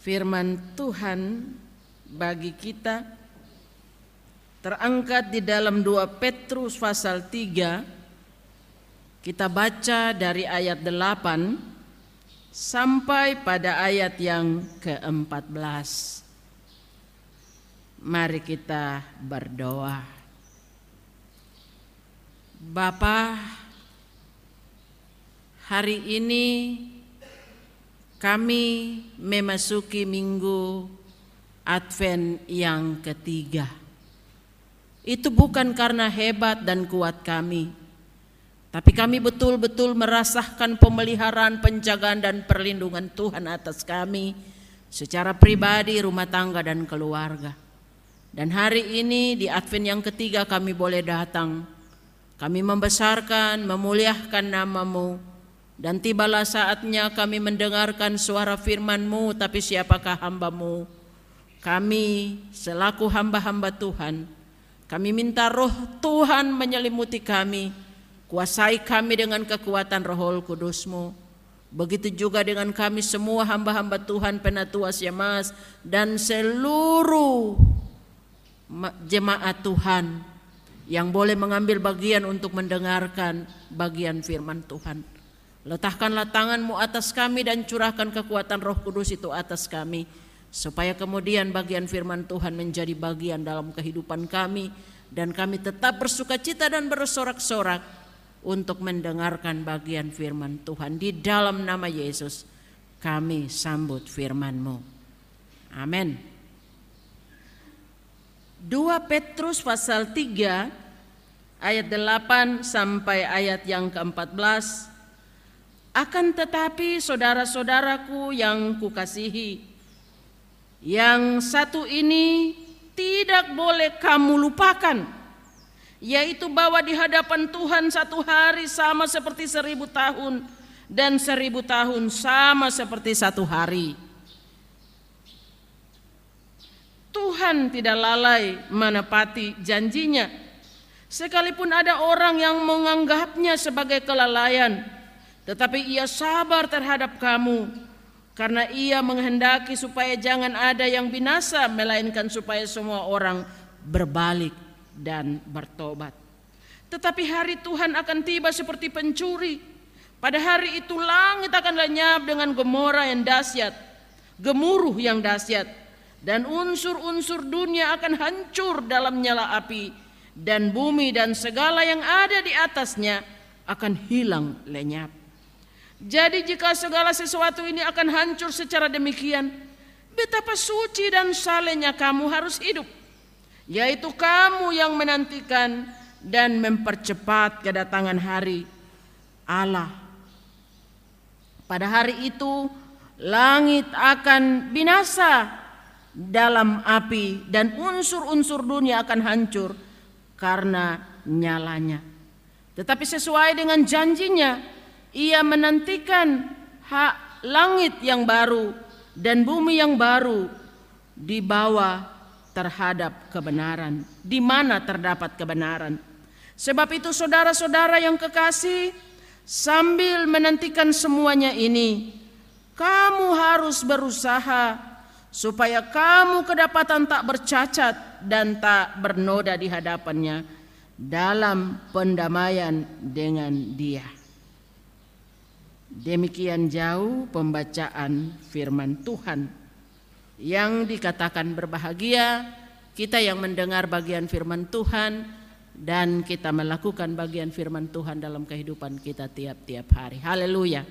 firman Tuhan bagi kita terangkat di dalam 2 Petrus pasal 3 kita baca dari ayat 8 sampai pada ayat yang ke-14 Mari kita berdoa. Bapa hari ini kami memasuki minggu Advent yang ketiga. Itu bukan karena hebat dan kuat kami, tapi kami betul-betul merasakan pemeliharaan, penjagaan, dan perlindungan Tuhan atas kami secara pribadi, rumah tangga, dan keluarga. Dan hari ini di Advent yang ketiga kami boleh datang. Kami membesarkan, memuliakan namamu, dan tibalah saatnya kami mendengarkan suara firman-Mu, tapi siapakah hamba-Mu? Kami selaku hamba-hamba Tuhan, kami minta roh Tuhan menyelimuti kami, kuasai kami dengan kekuatan roh kudus-Mu. Begitu juga dengan kami semua hamba-hamba Tuhan, penatua Yamas, dan seluruh jemaat Tuhan yang boleh mengambil bagian untuk mendengarkan bagian firman Tuhan. Letakkanlah tanganmu atas kami dan curahkan kekuatan roh kudus itu atas kami. Supaya kemudian bagian firman Tuhan menjadi bagian dalam kehidupan kami. Dan kami tetap bersuka cita dan bersorak-sorak untuk mendengarkan bagian firman Tuhan. Di dalam nama Yesus kami sambut firman-Mu. Amin. 2 Petrus pasal 3 ayat 8 sampai ayat yang ke-14 akan tetapi saudara-saudaraku yang kukasihi, yang satu ini tidak boleh kamu lupakan, yaitu bahwa di hadapan Tuhan satu hari sama seperti seribu tahun, dan seribu tahun sama seperti satu hari. Tuhan tidak lalai menepati janjinya, sekalipun ada orang yang menganggapnya sebagai kelalaian tetapi ia sabar terhadap kamu karena ia menghendaki supaya jangan ada yang binasa melainkan supaya semua orang berbalik dan bertobat. Tetapi hari Tuhan akan tiba seperti pencuri. Pada hari itu langit akan lenyap dengan gemora yang dahsyat, gemuruh yang dahsyat, dan unsur-unsur dunia akan hancur dalam nyala api, dan bumi dan segala yang ada di atasnya akan hilang lenyap. Jadi jika segala sesuatu ini akan hancur secara demikian, betapa suci dan salehnya kamu harus hidup. Yaitu kamu yang menantikan dan mempercepat kedatangan hari Allah. Pada hari itu langit akan binasa dalam api dan unsur-unsur dunia akan hancur karena nyalanya. Tetapi sesuai dengan janjinya, ia menantikan hak langit yang baru dan bumi yang baru di bawah terhadap kebenaran. Di mana terdapat kebenaran? Sebab itu saudara-saudara yang kekasih, sambil menantikan semuanya ini, kamu harus berusaha supaya kamu kedapatan tak bercacat dan tak bernoda di hadapannya dalam pendamaian dengan Dia. Demikian jauh pembacaan firman Tuhan yang dikatakan berbahagia kita yang mendengar bagian firman Tuhan dan kita melakukan bagian firman Tuhan dalam kehidupan kita tiap-tiap hari. Haleluya.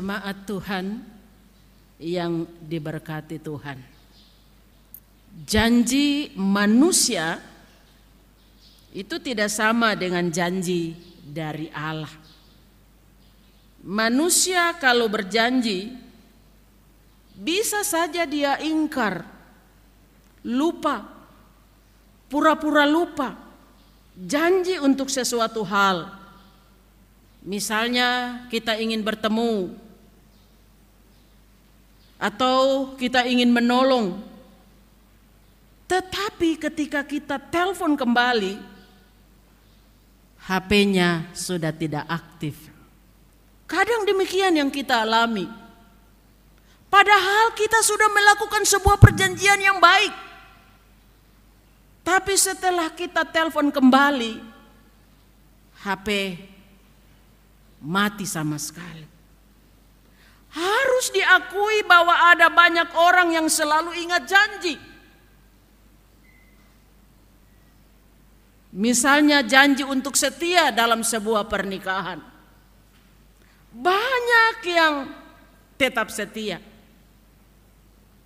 Jemaat Tuhan yang diberkati Tuhan. Janji manusia itu tidak sama dengan janji dari Allah. Manusia kalau berjanji bisa saja dia ingkar, lupa, pura-pura lupa, janji untuk sesuatu hal. Misalnya kita ingin bertemu atau kita ingin menolong. Tetapi ketika kita telepon kembali, HP-nya sudah tidak aktif. Kadang demikian yang kita alami. Padahal kita sudah melakukan sebuah perjanjian yang baik. Tapi setelah kita telepon kembali, HP mati sama sekali. Diakui bahwa ada banyak orang yang selalu ingat janji. Misalnya janji untuk setia dalam sebuah pernikahan. Banyak yang tetap setia.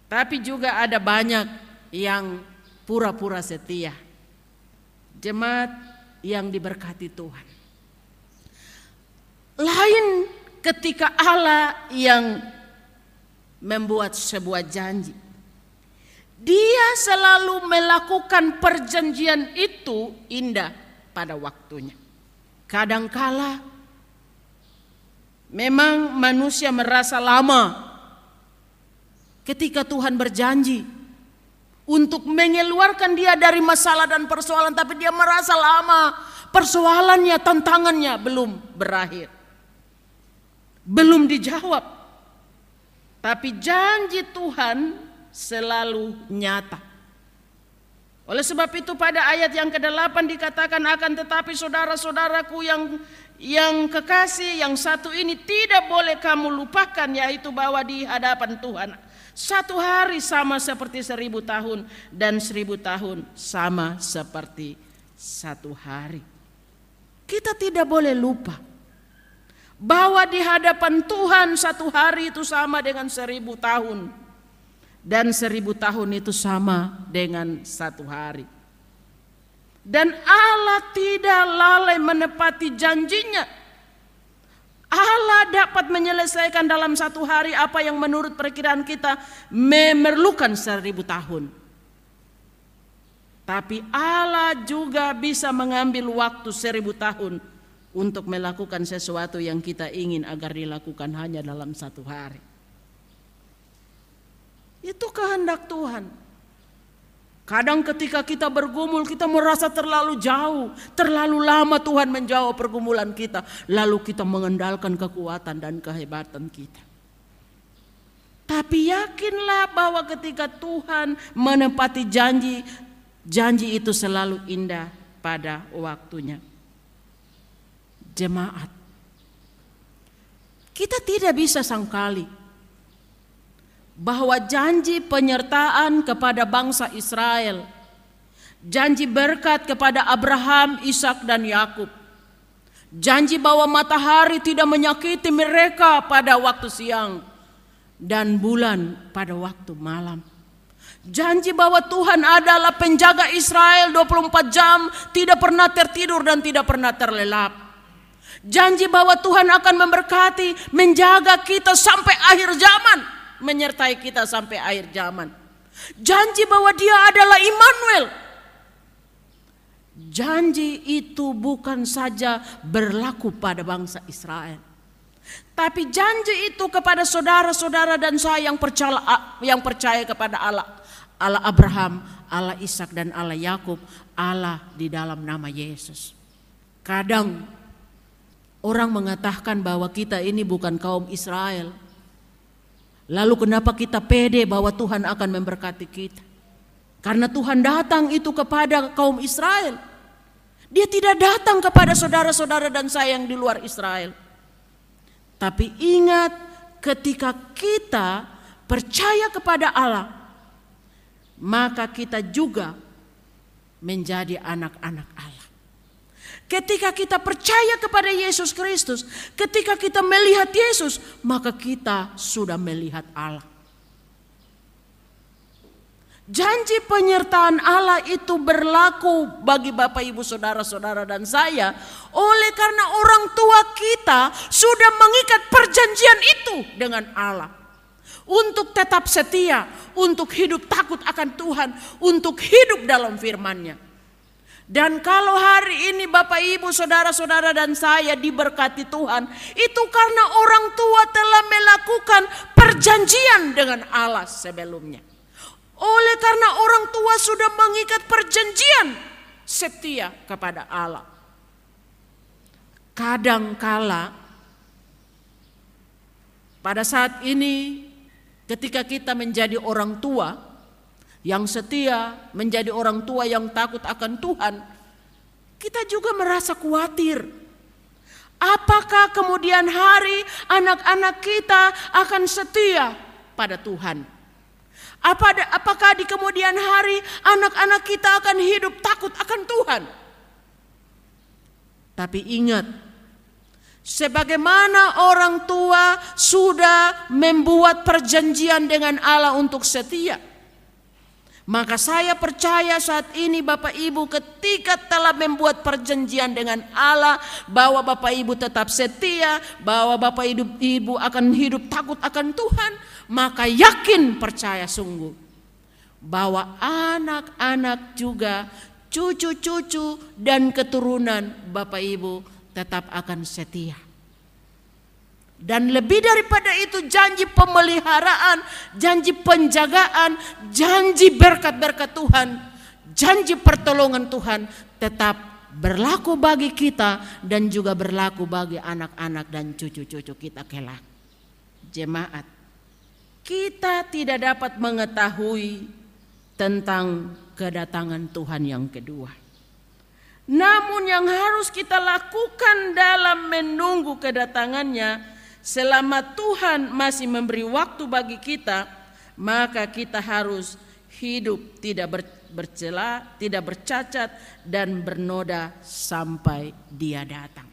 Tapi juga ada banyak yang pura-pura setia. Jemaat yang diberkati Tuhan. Lain ketika Allah yang membuat sebuah janji. Dia selalu melakukan perjanjian itu indah pada waktunya. Kadangkala memang manusia merasa lama ketika Tuhan berjanji untuk mengeluarkan dia dari masalah dan persoalan tapi dia merasa lama persoalannya tantangannya belum berakhir belum dijawab. Tapi janji Tuhan selalu nyata. Oleh sebab itu pada ayat yang ke-8 dikatakan akan tetapi saudara-saudaraku yang yang kekasih yang satu ini tidak boleh kamu lupakan yaitu bahwa di hadapan Tuhan satu hari sama seperti seribu tahun dan seribu tahun sama seperti satu hari. Kita tidak boleh lupa bahwa di hadapan Tuhan satu hari itu sama dengan seribu tahun dan seribu tahun itu sama dengan satu hari. Dan Allah tidak lalai menepati janjinya. Allah dapat menyelesaikan dalam satu hari apa yang menurut perkiraan kita memerlukan seribu tahun. Tapi Allah juga bisa mengambil waktu seribu tahun untuk melakukan sesuatu yang kita ingin agar dilakukan hanya dalam satu hari. Itu kehendak Tuhan. Kadang ketika kita bergumul kita merasa terlalu jauh, terlalu lama Tuhan menjawab pergumulan kita, lalu kita mengendalikan kekuatan dan kehebatan kita. Tapi yakinlah bahwa ketika Tuhan menepati janji, janji itu selalu indah pada waktunya jemaat. Kita tidak bisa sangkali bahwa janji penyertaan kepada bangsa Israel, janji berkat kepada Abraham, Ishak dan Yakub, janji bahwa matahari tidak menyakiti mereka pada waktu siang dan bulan pada waktu malam. Janji bahwa Tuhan adalah penjaga Israel 24 jam, tidak pernah tertidur dan tidak pernah terlelap. Janji bahwa Tuhan akan memberkati, menjaga kita sampai akhir zaman, menyertai kita sampai akhir zaman. Janji bahwa Dia adalah Immanuel. Janji itu bukan saja berlaku pada bangsa Israel. Tapi janji itu kepada saudara-saudara dan saya yang percaya yang percaya kepada Allah. Allah Abraham, Allah Ishak dan Allah Yakub, Allah di dalam nama Yesus. Kadang Orang mengatakan bahwa kita ini bukan kaum Israel. Lalu kenapa kita pede bahwa Tuhan akan memberkati kita? Karena Tuhan datang itu kepada kaum Israel. Dia tidak datang kepada saudara-saudara dan saya yang di luar Israel. Tapi ingat ketika kita percaya kepada Allah, maka kita juga menjadi anak-anak Allah. Ketika kita percaya kepada Yesus Kristus, ketika kita melihat Yesus, maka kita sudah melihat Allah. Janji penyertaan Allah itu berlaku bagi Bapak Ibu Saudara-saudara dan saya oleh karena orang tua kita sudah mengikat perjanjian itu dengan Allah. Untuk tetap setia, untuk hidup takut akan Tuhan, untuk hidup dalam firman-Nya. Dan kalau hari ini Bapak Ibu, saudara-saudara dan saya diberkati Tuhan, itu karena orang tua telah melakukan perjanjian dengan Allah sebelumnya. Oleh karena orang tua sudah mengikat perjanjian setia kepada Allah. Kadangkala pada saat ini ketika kita menjadi orang tua, yang setia, menjadi orang tua yang takut akan Tuhan, kita juga merasa khawatir. Apakah kemudian hari anak-anak kita akan setia pada Tuhan? Apakah di kemudian hari anak-anak kita akan hidup takut akan Tuhan? Tapi ingat, sebagaimana orang tua sudah membuat perjanjian dengan Allah untuk setia, maka saya percaya saat ini Bapak Ibu ketika telah membuat perjanjian dengan Allah bahwa Bapak Ibu tetap setia, bahwa Bapak Ibu, Ibu akan hidup takut akan Tuhan, maka yakin percaya sungguh bahwa anak-anak juga cucu-cucu dan keturunan Bapak Ibu tetap akan setia. Dan lebih daripada itu janji pemeliharaan, janji penjagaan, janji berkat-berkat Tuhan, janji pertolongan Tuhan tetap berlaku bagi kita dan juga berlaku bagi anak-anak dan cucu-cucu kita kelak. Jemaat, kita tidak dapat mengetahui tentang kedatangan Tuhan yang kedua. Namun yang harus kita lakukan dalam menunggu kedatangannya Selama Tuhan masih memberi waktu bagi kita, maka kita harus hidup tidak bercela, tidak bercacat dan bernoda sampai Dia datang.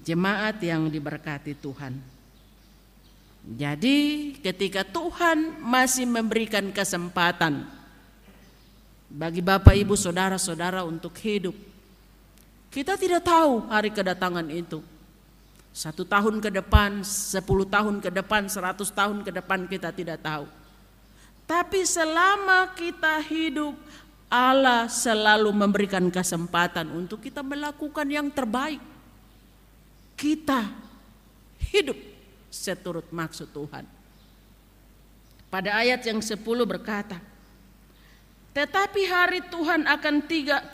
Jemaat yang diberkati Tuhan. Jadi, ketika Tuhan masih memberikan kesempatan bagi Bapak, Ibu, saudara-saudara untuk hidup, kita tidak tahu hari kedatangan itu. Satu tahun ke depan, sepuluh tahun ke depan, seratus tahun ke depan kita tidak tahu. Tapi selama kita hidup, Allah selalu memberikan kesempatan untuk kita melakukan yang terbaik. Kita hidup seturut maksud Tuhan. Pada ayat yang sepuluh berkata, Tetapi hari Tuhan akan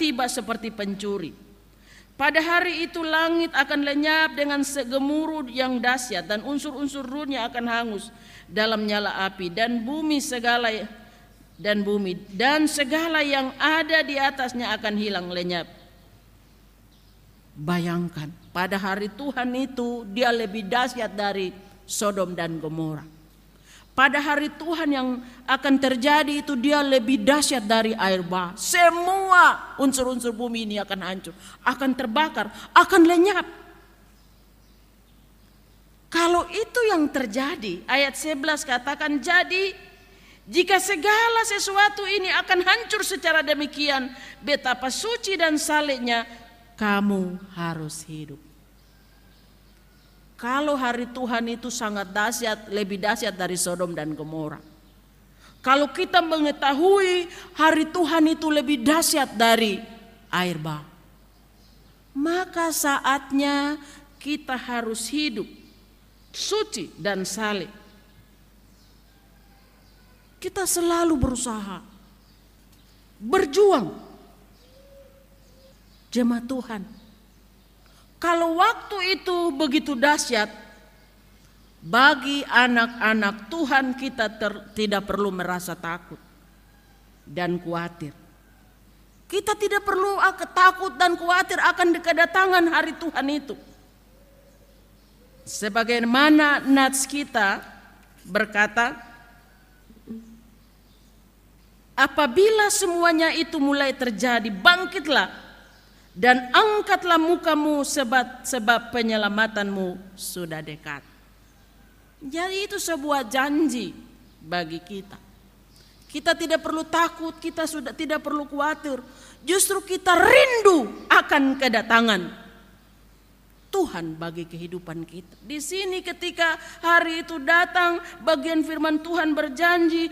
tiba seperti pencuri pada hari itu langit akan lenyap dengan segemuruh yang dahsyat dan unsur-unsur ruhnya akan hangus dalam nyala api dan bumi segala dan bumi dan segala yang ada di atasnya akan hilang lenyap. Bayangkan pada hari Tuhan itu dia lebih dahsyat dari Sodom dan Gomora. Pada hari Tuhan yang akan terjadi itu dia lebih dahsyat dari air bah. Semua unsur-unsur bumi ini akan hancur, akan terbakar, akan lenyap. Kalau itu yang terjadi, ayat 11 katakan jadi jika segala sesuatu ini akan hancur secara demikian, betapa suci dan salehnya kamu harus hidup. Kalau hari Tuhan itu sangat dahsyat, lebih dahsyat dari Sodom dan Gomora. Kalau kita mengetahui hari Tuhan itu lebih dahsyat dari air bah, maka saatnya kita harus hidup suci dan saleh. Kita selalu berusaha berjuang jemaat Tuhan kalau waktu itu begitu dahsyat, bagi anak-anak Tuhan kita ter, tidak perlu merasa takut dan khawatir. Kita tidak perlu takut dan khawatir akan kedatangan hari Tuhan itu. Sebagaimana nats kita berkata, apabila semuanya itu mulai terjadi, bangkitlah dan angkatlah mukamu sebab sebab penyelamatanmu sudah dekat. Jadi itu sebuah janji bagi kita. Kita tidak perlu takut, kita sudah tidak perlu khawatir. Justru kita rindu akan kedatangan Tuhan bagi kehidupan kita. Di sini ketika hari itu datang, bagian firman Tuhan berjanji,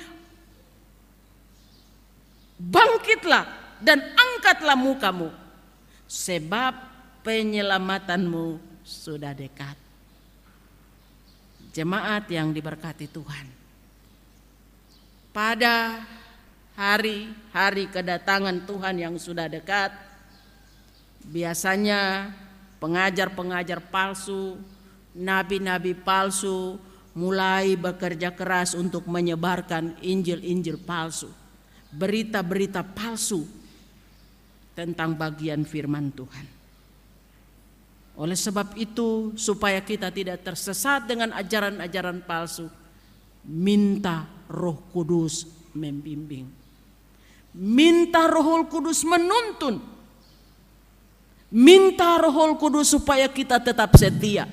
bangkitlah dan angkatlah mukamu sebab penyelamatanmu sudah dekat. Jemaat yang diberkati Tuhan. Pada hari-hari kedatangan Tuhan yang sudah dekat, biasanya pengajar-pengajar palsu, nabi-nabi palsu mulai bekerja keras untuk menyebarkan Injil-Injil palsu, berita-berita palsu tentang bagian firman Tuhan. Oleh sebab itu, supaya kita tidak tersesat dengan ajaran-ajaran palsu, minta Roh Kudus membimbing. Minta Roh Kudus menuntun. Minta Roh Kudus supaya kita tetap setia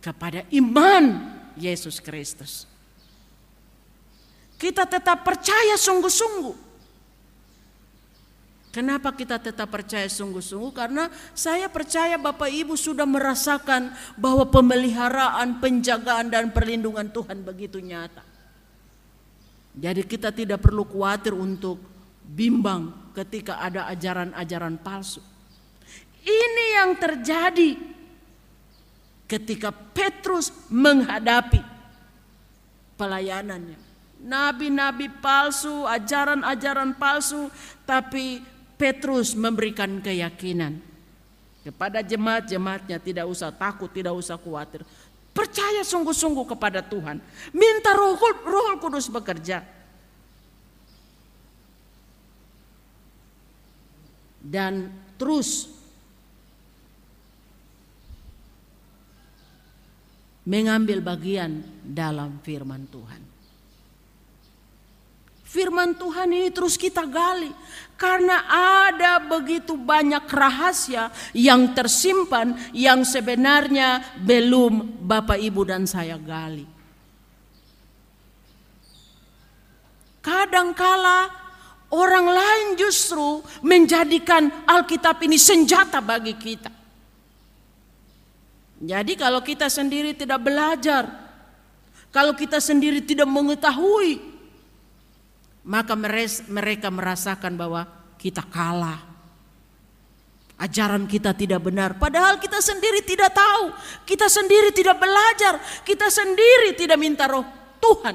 kepada iman Yesus Kristus. Kita tetap percaya sungguh-sungguh Kenapa kita tetap percaya sungguh-sungguh? Karena saya percaya Bapak Ibu sudah merasakan bahwa pemeliharaan, penjagaan dan perlindungan Tuhan begitu nyata. Jadi kita tidak perlu khawatir untuk bimbang ketika ada ajaran-ajaran palsu. Ini yang terjadi ketika Petrus menghadapi pelayanannya. Nabi-nabi palsu, ajaran-ajaran palsu, tapi Petrus memberikan keyakinan kepada jemaat-jemaatnya tidak usah takut, tidak usah khawatir. Percaya sungguh-sungguh kepada Tuhan. Minta roh, roh kudus bekerja. Dan terus mengambil bagian dalam firman Tuhan. Firman Tuhan ini terus kita gali karena ada begitu banyak rahasia yang tersimpan yang sebenarnya belum Bapak Ibu dan saya gali. Kadangkala orang lain justru menjadikan Alkitab ini senjata bagi kita. Jadi kalau kita sendiri tidak belajar, kalau kita sendiri tidak mengetahui maka mereka merasakan bahwa kita kalah. Ajaran kita tidak benar, padahal kita sendiri tidak tahu, kita sendiri tidak belajar, kita sendiri tidak minta roh Tuhan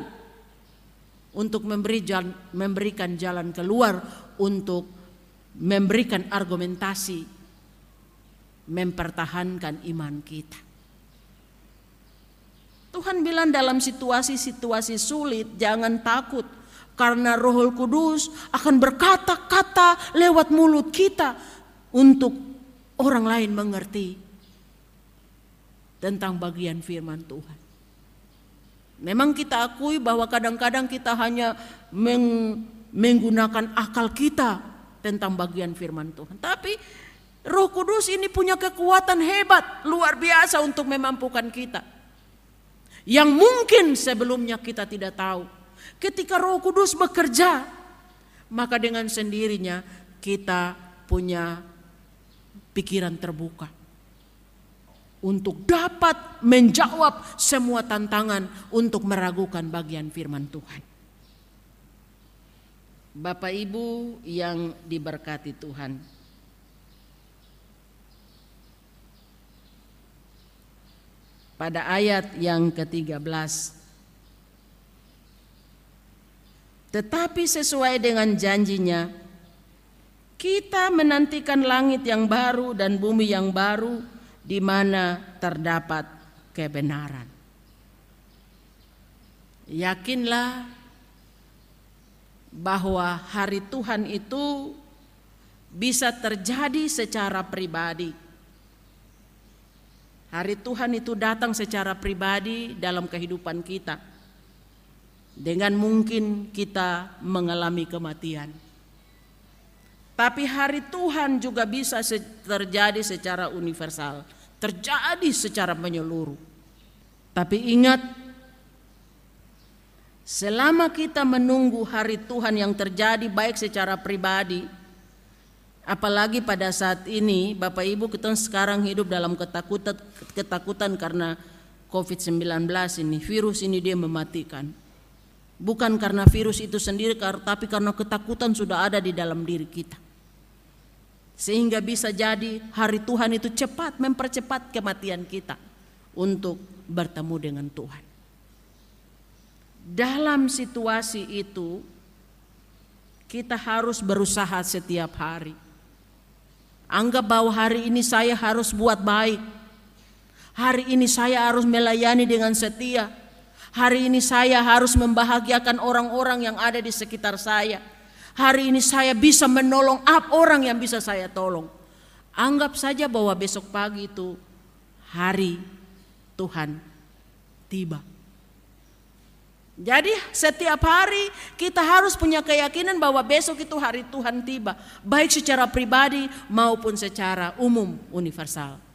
untuk memberi jalan, memberikan jalan keluar untuk memberikan argumentasi mempertahankan iman kita. Tuhan bilang dalam situasi-situasi sulit jangan takut karena Roh Kudus akan berkata-kata lewat mulut kita untuk orang lain mengerti tentang bagian firman Tuhan. Memang kita akui bahwa kadang-kadang kita hanya meng menggunakan akal kita tentang bagian firman Tuhan. Tapi Roh Kudus ini punya kekuatan hebat, luar biasa untuk memampukan kita. Yang mungkin sebelumnya kita tidak tahu. Ketika Roh Kudus bekerja, maka dengan sendirinya kita punya pikiran terbuka untuk dapat menjawab semua tantangan untuk meragukan bagian firman Tuhan. Bapak Ibu yang diberkati Tuhan. Pada ayat yang ke-13 Tetapi sesuai dengan janjinya, kita menantikan langit yang baru dan bumi yang baru di mana terdapat kebenaran. Yakinlah bahwa hari Tuhan itu bisa terjadi secara pribadi. Hari Tuhan itu datang secara pribadi dalam kehidupan kita dengan mungkin kita mengalami kematian. Tapi hari Tuhan juga bisa terjadi secara universal, terjadi secara menyeluruh. Tapi ingat, selama kita menunggu hari Tuhan yang terjadi baik secara pribadi, apalagi pada saat ini Bapak Ibu kita sekarang hidup dalam ketakutan ketakutan karena COVID-19 ini, virus ini dia mematikan. Bukan karena virus itu sendiri, tapi karena ketakutan sudah ada di dalam diri kita. Sehingga bisa jadi hari Tuhan itu cepat mempercepat kematian kita untuk bertemu dengan Tuhan. Dalam situasi itu, kita harus berusaha setiap hari. Anggap bahwa hari ini saya harus buat baik. Hari ini saya harus melayani dengan setia Hari ini saya harus membahagiakan orang-orang yang ada di sekitar saya. Hari ini saya bisa menolong up orang yang bisa saya tolong. Anggap saja bahwa besok pagi itu hari Tuhan tiba. Jadi setiap hari kita harus punya keyakinan bahwa besok itu hari Tuhan tiba. Baik secara pribadi maupun secara umum universal.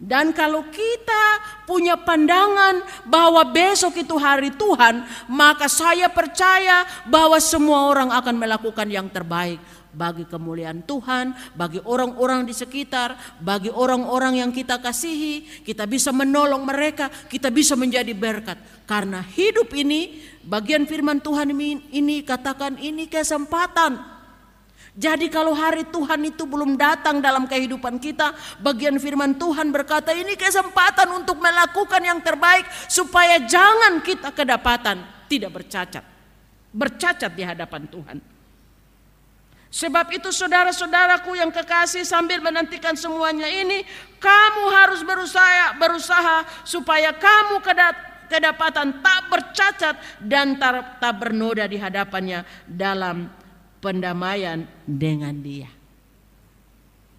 Dan kalau kita punya pandangan bahwa besok itu hari Tuhan, maka saya percaya bahwa semua orang akan melakukan yang terbaik bagi kemuliaan Tuhan, bagi orang-orang di sekitar, bagi orang-orang yang kita kasihi, kita bisa menolong mereka, kita bisa menjadi berkat. Karena hidup ini, bagian firman Tuhan ini katakan ini kesempatan jadi kalau hari Tuhan itu belum datang dalam kehidupan kita, bagian firman Tuhan berkata ini kesempatan untuk melakukan yang terbaik supaya jangan kita kedapatan tidak bercacat. Bercacat di hadapan Tuhan. Sebab itu saudara-saudaraku yang kekasih sambil menantikan semuanya ini, kamu harus berusaha berusaha supaya kamu kedapatan tak bercacat dan tak, bernoda di hadapannya dalam pendamaian dengan dia.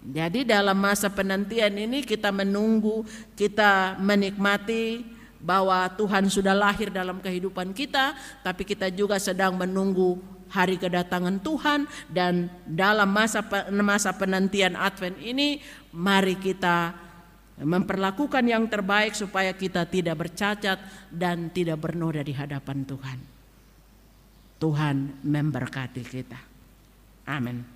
Jadi dalam masa penantian ini kita menunggu, kita menikmati bahwa Tuhan sudah lahir dalam kehidupan kita, tapi kita juga sedang menunggu hari kedatangan Tuhan dan dalam masa masa penantian Advent ini mari kita memperlakukan yang terbaik supaya kita tidak bercacat dan tidak bernoda di hadapan Tuhan. Tuhan memberkati kita. Amen.